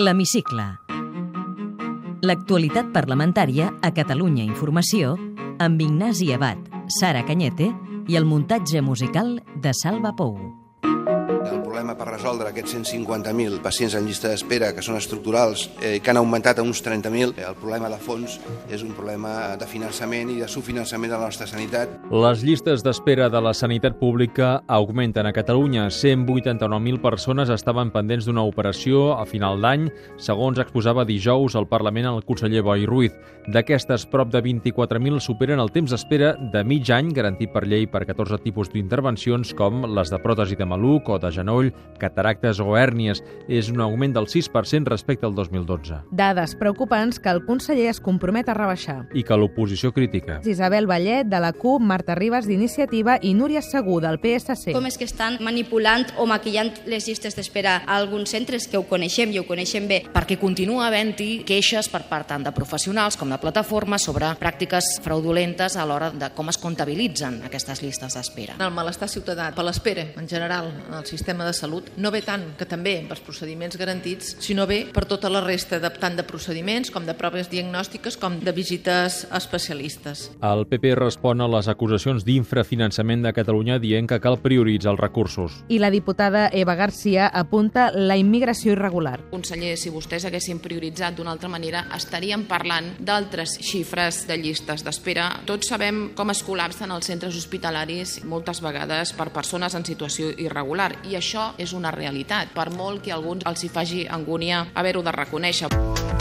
L'Hemicicle. L'actualitat parlamentària a Catalunya Informació amb Ignasi Abad, Sara Canyete i el muntatge musical de Salva Pou. El problema per resoldre aquests 150.000 pacients en llista d'espera que són estructurals eh, que han augmentat a uns 30.000, el problema de fons és un problema de finançament i de subfinançament de la nostra sanitat. Les llistes d'espera de la sanitat pública augmenten a Catalunya. 189.000 persones estaven pendents d'una operació a final d'any, segons exposava dijous al Parlament el conseller Boi Ruiz. D'aquestes, prop de 24.000 superen el temps d'espera de mig any garantit per llei per 14 tipus d'intervencions com les de pròtesi de maluc o de genoll, cataractes o hèrnies. És un augment del 6% respecte al 2012. Dades preocupants que el conseller es compromet a rebaixar. I que l'oposició critica. Isabel Vallet, de la CUP, Marta Ribas, d'Iniciativa i Núria Segú, del PSC. Com és que estan manipulant o maquillant les llistes d'espera a alguns centres que ho coneixem i ho coneixem bé? Perquè continua havent-hi queixes per part tant de professionals com de plataformes sobre pràctiques fraudulentes a l'hora de com es comptabilitzen aquestes llistes d'espera. El malestar ciutadà per l'espera, en general, en el sistema de salut, no ve tant que també pels procediments garantits, sinó bé per tota la resta de, tant de procediments com de proves diagnòstiques com de visites a especialistes. El PP respon a les acusacions d'infrafinançament de Catalunya dient que cal prioritzar els recursos. I la diputada Eva Garcia apunta la immigració irregular. Conseller, si vostès haguessin prioritzat d'una altra manera, estaríem parlant d'altres xifres de llistes d'espera. Tots sabem com es col·lapsen els centres hospitalaris moltes vegades per persones en situació irregular i això és una realitat, per molt que a alguns els hi faci angúnia haver-ho de reconèixer.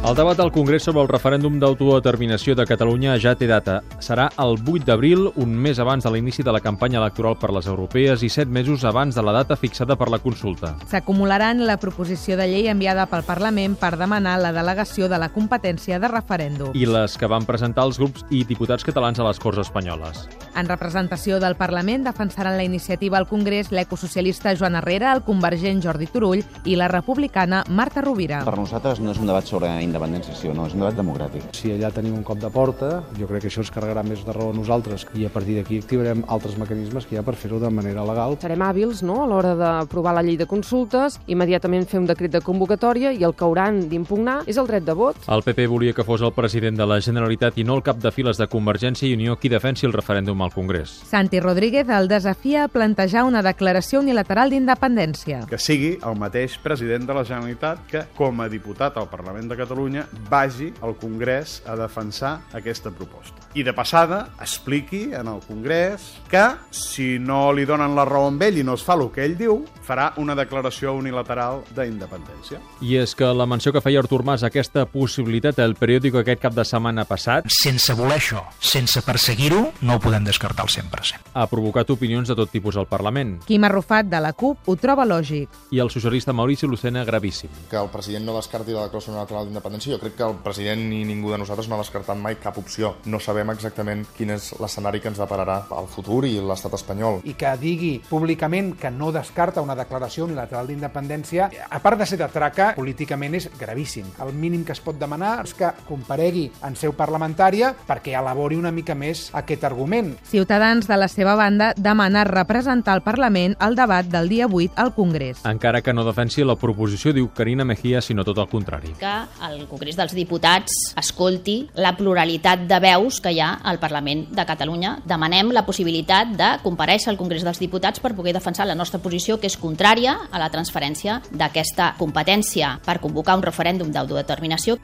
El debat al Congrés sobre el referèndum d'autodeterminació de Catalunya ja té data. Serà el 8 d'abril, un mes abans de l'inici de la campanya electoral per les europees i set mesos abans de la data fixada per la consulta. S'acumularan la proposició de llei enviada pel Parlament per demanar la delegació de la competència de referèndum. I les que van presentar els grups i diputats catalans a les Corts Espanyoles. En representació del Parlament defensaran la iniciativa al Congrés l'ecosocialista Joan Herrera, el convergent Jordi Turull i la republicana Marta Rovira. Per nosaltres no és un debat sobre independència, sí o no, és un debat democràtic. Si allà tenim un cop de porta, jo crec que això ens carregarà més de raó a nosaltres i a partir d'aquí activarem altres mecanismes que hi ha per fer-ho de manera legal. Serem hàbils no? a l'hora d'aprovar la llei de consultes, immediatament fer un decret de convocatòria i el que hauran d'impugnar és el dret de vot. El PP volia que fos el president de la Generalitat i no el cap de files de Convergència i Unió qui defensi el referèndum al Congrés. Santi Rodríguez el desafia a plantejar una declaració unilateral d'independència. Que sigui el mateix president de la Generalitat que, com a diputat al Parlament de Catalunya, vagi al Congrés a defensar aquesta proposta. I de passada expliqui en el Congrés que, si no li donen la raó amb ell i no es fa el que ell diu, farà una declaració unilateral d'independència. I és que la menció que feia Artur Mas aquesta possibilitat al periòdico aquest cap de setmana passat... Sense voler això, sense perseguir-ho, no ho podem descartar al 100%. Ha provocat opinions de tot tipus al Parlament. Quim Arrufat, de la CUP, ho troba lògic. I el socialista Maurici Lucena, gravíssim. Que el president no descarti la declaració unilateral d'independència. Jo crec que el president ni ningú de nosaltres no ha descartat mai cap opció. No sabem exactament quin és l'escenari que ens depararà al futur i l'estat espanyol. I que digui públicament que no descarta una declaració unilateral d'independència, a part de ser de traca, políticament és gravíssim. El mínim que es pot demanar és que comparegui en seu parlamentària perquè elabori una mica més aquest argument. Ciutadans, de la seva banda, demana representar el Parlament al debat del dia 8 al Congrés. Encara que no defensi la proposició, diu Carina Mejía, sinó tot el contrari. Que el Congrés dels Diputats escolti la pluralitat de veus que hi ha al Parlament de Catalunya. Demanem la possibilitat de compareixer al Congrés dels Diputats per poder defensar la nostra posició, que és contrària a la transferència d'aquesta competència per convocar un referèndum d'autodeterminació.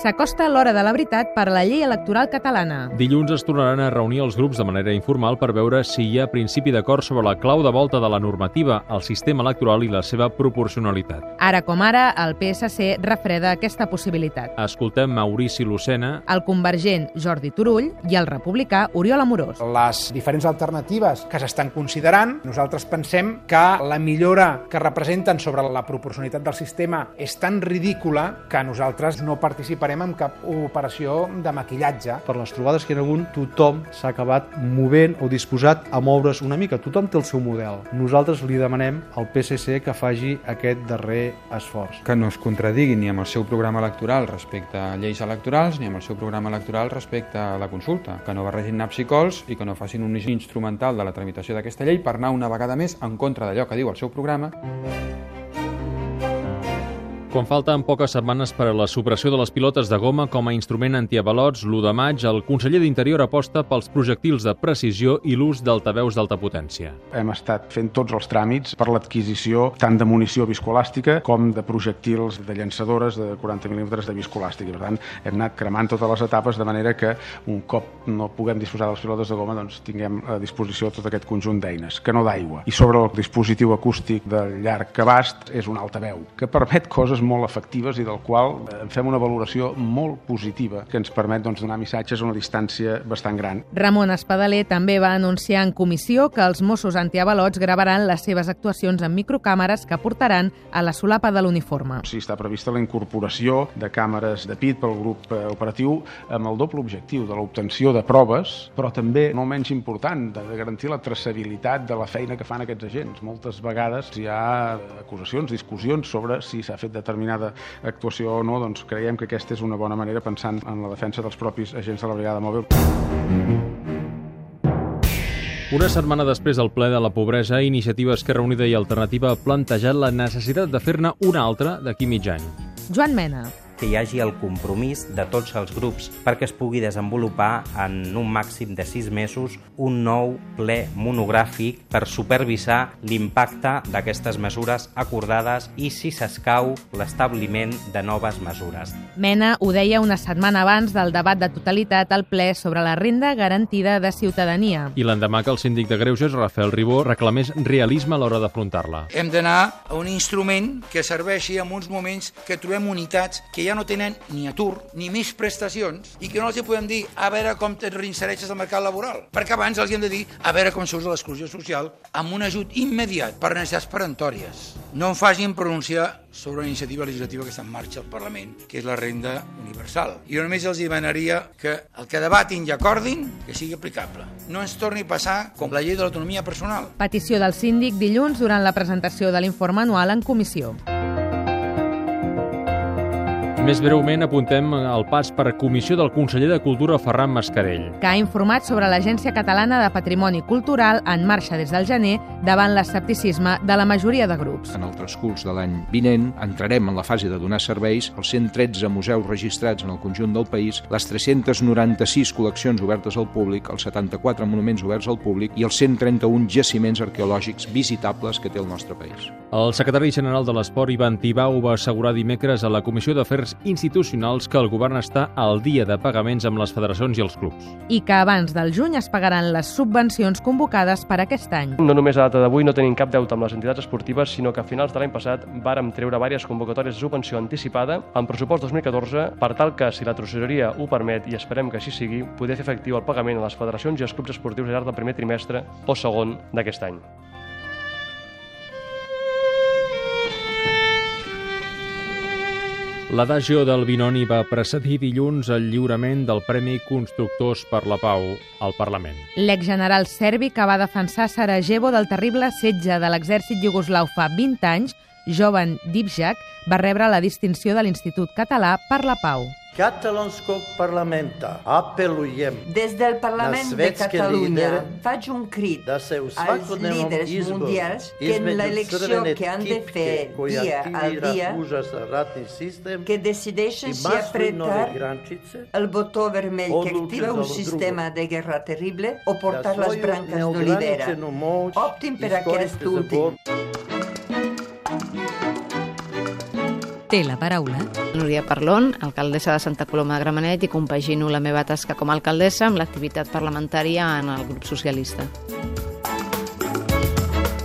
S'acosta l'hora de la veritat per a la llei electoral catalana. Dilluns es tornaran a reunir els grups de manera informal per veure si hi ha principi d'acord sobre la clau de volta de la normativa, el sistema electoral i la seva proporcionalitat. Ara com ara, el PSC refreda aquesta possibilitat. Escoltem Maurici Lucena, el convergent Jordi Turull i el republicà Oriol Amorós. Les diferents alternatives que s'estan considerant, nosaltres pensem que la millora que representen sobre la proporcionalitat del sistema és tan ridícula que nosaltres no participarem farem amb cap operació de maquillatge. Per les trobades que hi ha hagut, tothom s'ha acabat movent o disposat a moure's una mica. Tothom té el seu model. Nosaltres li demanem al PSC que faci aquest darrer esforç. Que no es contradigui ni amb el seu programa electoral respecte a lleis electorals ni amb el seu programa electoral respecte a la consulta. Que no barregin naps i cols i que no facin un instrumental de la tramitació d'aquesta llei per anar una vegada més en contra d'allò que diu el seu programa. Quan falten poques setmanes per a la supressió de les pilotes de goma com a instrument antiavalots, l'1 de maig, el conseller d'Interior aposta pels projectils de precisió i l'ús d'altaveus d'alta potència. Hem estat fent tots els tràmits per l'adquisició tant de munició viscoelàstica com de projectils de llançadores de 40 mil·límetres de viscoelàstica. Per tant, hem anat cremant totes les etapes de manera que un cop no puguem disposar de les pilotes de goma doncs tinguem a disposició tot aquest conjunt d'eines, que no d'aigua. I sobre el dispositiu acústic de llarg abast és un altaveu, que permet coses molt efectives i del qual en fem una valoració molt positiva que ens permet doncs, donar missatges a una distància bastant gran. Ramon Espadaler també va anunciar en comissió que els Mossos antiavalots gravaran les seves actuacions amb microcàmeres que portaran a la solapa de l'uniforme. Sí, està prevista la incorporació de càmeres de PIT pel grup eh, operatiu amb el doble objectiu de l'obtenció de proves, però també, no menys important, de garantir la traçabilitat de la feina que fan aquests agents. Moltes vegades hi ha acusacions, discussions sobre si s'ha fet determinada actuació o no, doncs creiem que aquesta és una bona manera pensant en la defensa dels propis agents de la brigada mòbil. Una setmana després del ple de la pobresa, Iniciativa Esquerra Unida i Alternativa ha plantejat la necessitat de fer-ne una altra d'aquí mig any. Joan Mena que hi hagi el compromís de tots els grups perquè es pugui desenvolupar en un màxim de sis mesos un nou ple monogràfic per supervisar l'impacte d'aquestes mesures acordades i, si s'escau, l'establiment de noves mesures. Mena ho deia una setmana abans del debat de totalitat al ple sobre la renda garantida de ciutadania. I l'endemà que el síndic de Greuges, Rafael Ribó, reclamés realisme a l'hora d'afrontar-la. Hem d'anar a un instrument que serveixi en uns moments que trobem unitats que ja no tenen ni atur ni més prestacions i que no els hi podem dir a veure com et reinsereixes al mercat laboral. Perquè abans els hi hem de dir a veure com surts de l'exclusió social amb un ajut immediat per necessitats perentòries. No em facin pronunciar sobre una iniciativa legislativa que està en marxa al Parlament, que és la renda universal. I jo només els demanaria que el que debatin i acordin, que sigui aplicable. No ens torni a passar com la llei de l'autonomia personal. Petició del síndic dilluns durant la presentació de l'informe anual en comissió. Més breument apuntem el pas per comissió del conseller de Cultura Ferran Mascarell. Que ha informat sobre l'Agència Catalana de Patrimoni Cultural en marxa des del gener davant l'escepticisme de la majoria de grups. En el transcurs de l'any vinent entrarem en la fase de donar serveis als 113 museus registrats en el conjunt del país, les 396 col·leccions obertes al públic, els 74 monuments oberts al públic i els 131 jaciments arqueològics visitables que té el nostre país. El secretari general de l'Esport, Ivan Tibau, va assegurar dimecres a la Comissió d'Afers institucionals que el govern està al dia de pagaments amb les federacions i els clubs. I que abans del juny es pagaran les subvencions convocades per aquest any. No només a data d'avui no tenim cap deute amb les entitats esportives, sinó que a finals de l'any passat vàrem treure diverses convocatòries de subvenció anticipada en pressupost 2014 per tal que, si la tresoreria ho permet, i esperem que així sigui, poder fer efectiu el pagament a les federacions i als clubs esportius al llarg del primer trimestre o segon d'aquest any. L'adagio del Binoni va precedir dilluns el lliurament del Premi Constructors per la Pau al Parlament. L'exgeneral serbi que va defensar Sarajevo del terrible setge de l'exèrcit iugoslau fa 20 anys, Jovan Dibjak, va rebre la distinció de l'Institut Català per la Pau. Catalonskog parlamenta apelujem Des del Parlament de Catalunya faig un crit als líders mundials que en l'elecció que han de fer dia al dia que decideixen si apretar el botó vermell que activa un sistema de guerra terrible o portar les branques d'olivera. Optin per aquest últim. Té la paraula Núria Parlon, alcaldessa de Santa Coloma de Gramenet i compagino la meva tasca com a alcaldessa amb l'activitat parlamentària en el grup socialista.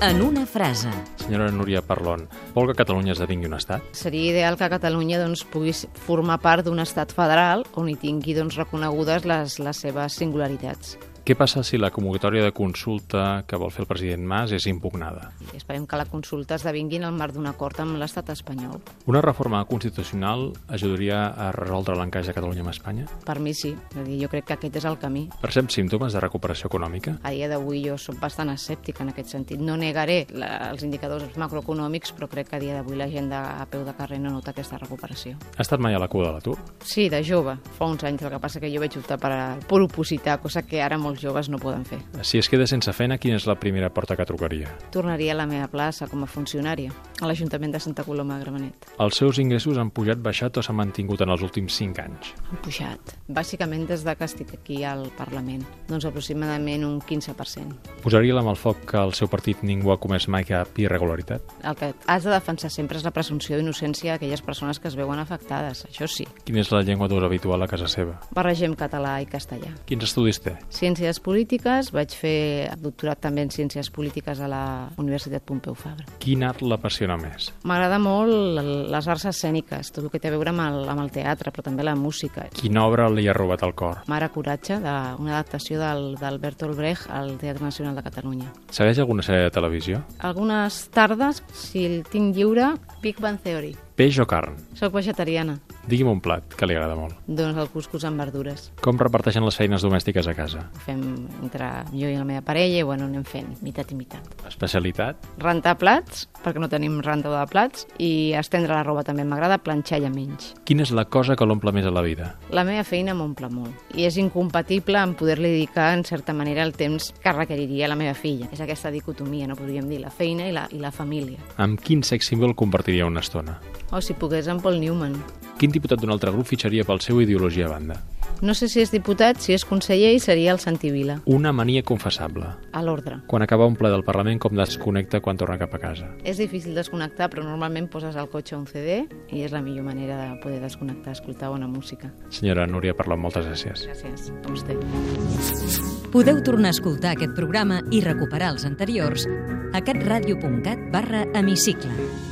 En una frase. Senyora Núria Parlon, vol que Catalunya esdevingui un estat? Seria ideal que Catalunya doncs, pugui formar part d'un estat federal on hi tingui doncs, reconegudes les, les seves singularitats. Què passa si la convocatòria de consulta que vol fer el president Mas és impugnada? I esperem que la consulta esdevingui en el marc d'un acord amb l'estat espanyol. Una reforma constitucional ajudaria a resoldre l'encaix de Catalunya amb Espanya? Per mi sí, dir, jo crec que aquest és el camí. Percep símptomes de recuperació econòmica? A dia d'avui jo sóc bastant escèptica en aquest sentit. No negaré la, els indicadors macroeconòmics, però crec que a dia d'avui la gent de, a peu de carrer no nota aquesta recuperació. Ha estat mai a la cua de l'atur? Sí, de jove, fa uns anys. El que passa que jo vaig optar per, per opositar, cosa que ara molts joves no poden fer. Si es queda sense feina, quina és la primera porta que trucaria? Tornaria a la meva plaça com a funcionària, a l'Ajuntament de Santa Coloma de Gramenet. Els seus ingressos han pujat, baixat o s'han mantingut en els últims 5 anys? Han pujat. Bàsicament des de que estic aquí al Parlament. Doncs aproximadament un 15%. Posaria la mà al foc que el seu partit ningú ha comès mai cap irregularitat? El que has de defensar sempre és la presumpció d'innocència d'aquelles persones que es veuen afectades, això sí. Quina és la llengua d'ús habitual a casa seva? Barregem català i castellà. Quins estudis té? Ciències polítiques, vaig fer doctorat també en Ciències Polítiques a la Universitat Pompeu Fabra. Quin art l'apassiona més? M'agrada molt les arts escèniques, tot el que té a veure amb el, amb el teatre, però també la música. Quina obra li ha robat el cor? Mare Coratge, de, una adaptació d'Albert Olbrecht al Teatre Nacional de Catalunya. Segueix alguna sèrie de televisió? Algunes tardes, si el tinc lliure, Big Bang Theory. Peix o carn? Soc vegetariana. Digui'm un plat que li agrada molt. Doncs el cuscús amb verdures. Com reparteixen les feines domèstiques a casa? Ho fem entre jo i la meva parella i bueno, anem fent mitat i mitat. Especialitat? Rentar plats, perquè no tenim rentador de plats, i estendre la roba també. M'agrada planxar ja menys. Quina és la cosa que l'omple més a la vida? La meva feina m'omple molt. I és incompatible en poder-li dedicar, en certa manera, el temps que requeriria la meva filla. És aquesta dicotomia, no podríem dir, la feina i la, i la família. Amb quin sex símbol compartiria una estona? O si pogués amb Paul Newman. Quin diputat d'un altre grup fitxaria pel seu ideologia a banda? No sé si és diputat, si és conseller i seria el Santi Vila. Una mania confessable. A l'ordre. Quan acaba un ple del Parlament, com desconnecta quan torna cap a casa? És difícil desconnectar, però normalment poses al cotxe un CD i és la millor manera de poder desconnectar, escoltar bona música. Senyora Núria Parlon, moltes gràcies. Gràcies a vostè. Podeu tornar a escoltar aquest programa i recuperar els anteriors a catradio.cat barra hemicicle.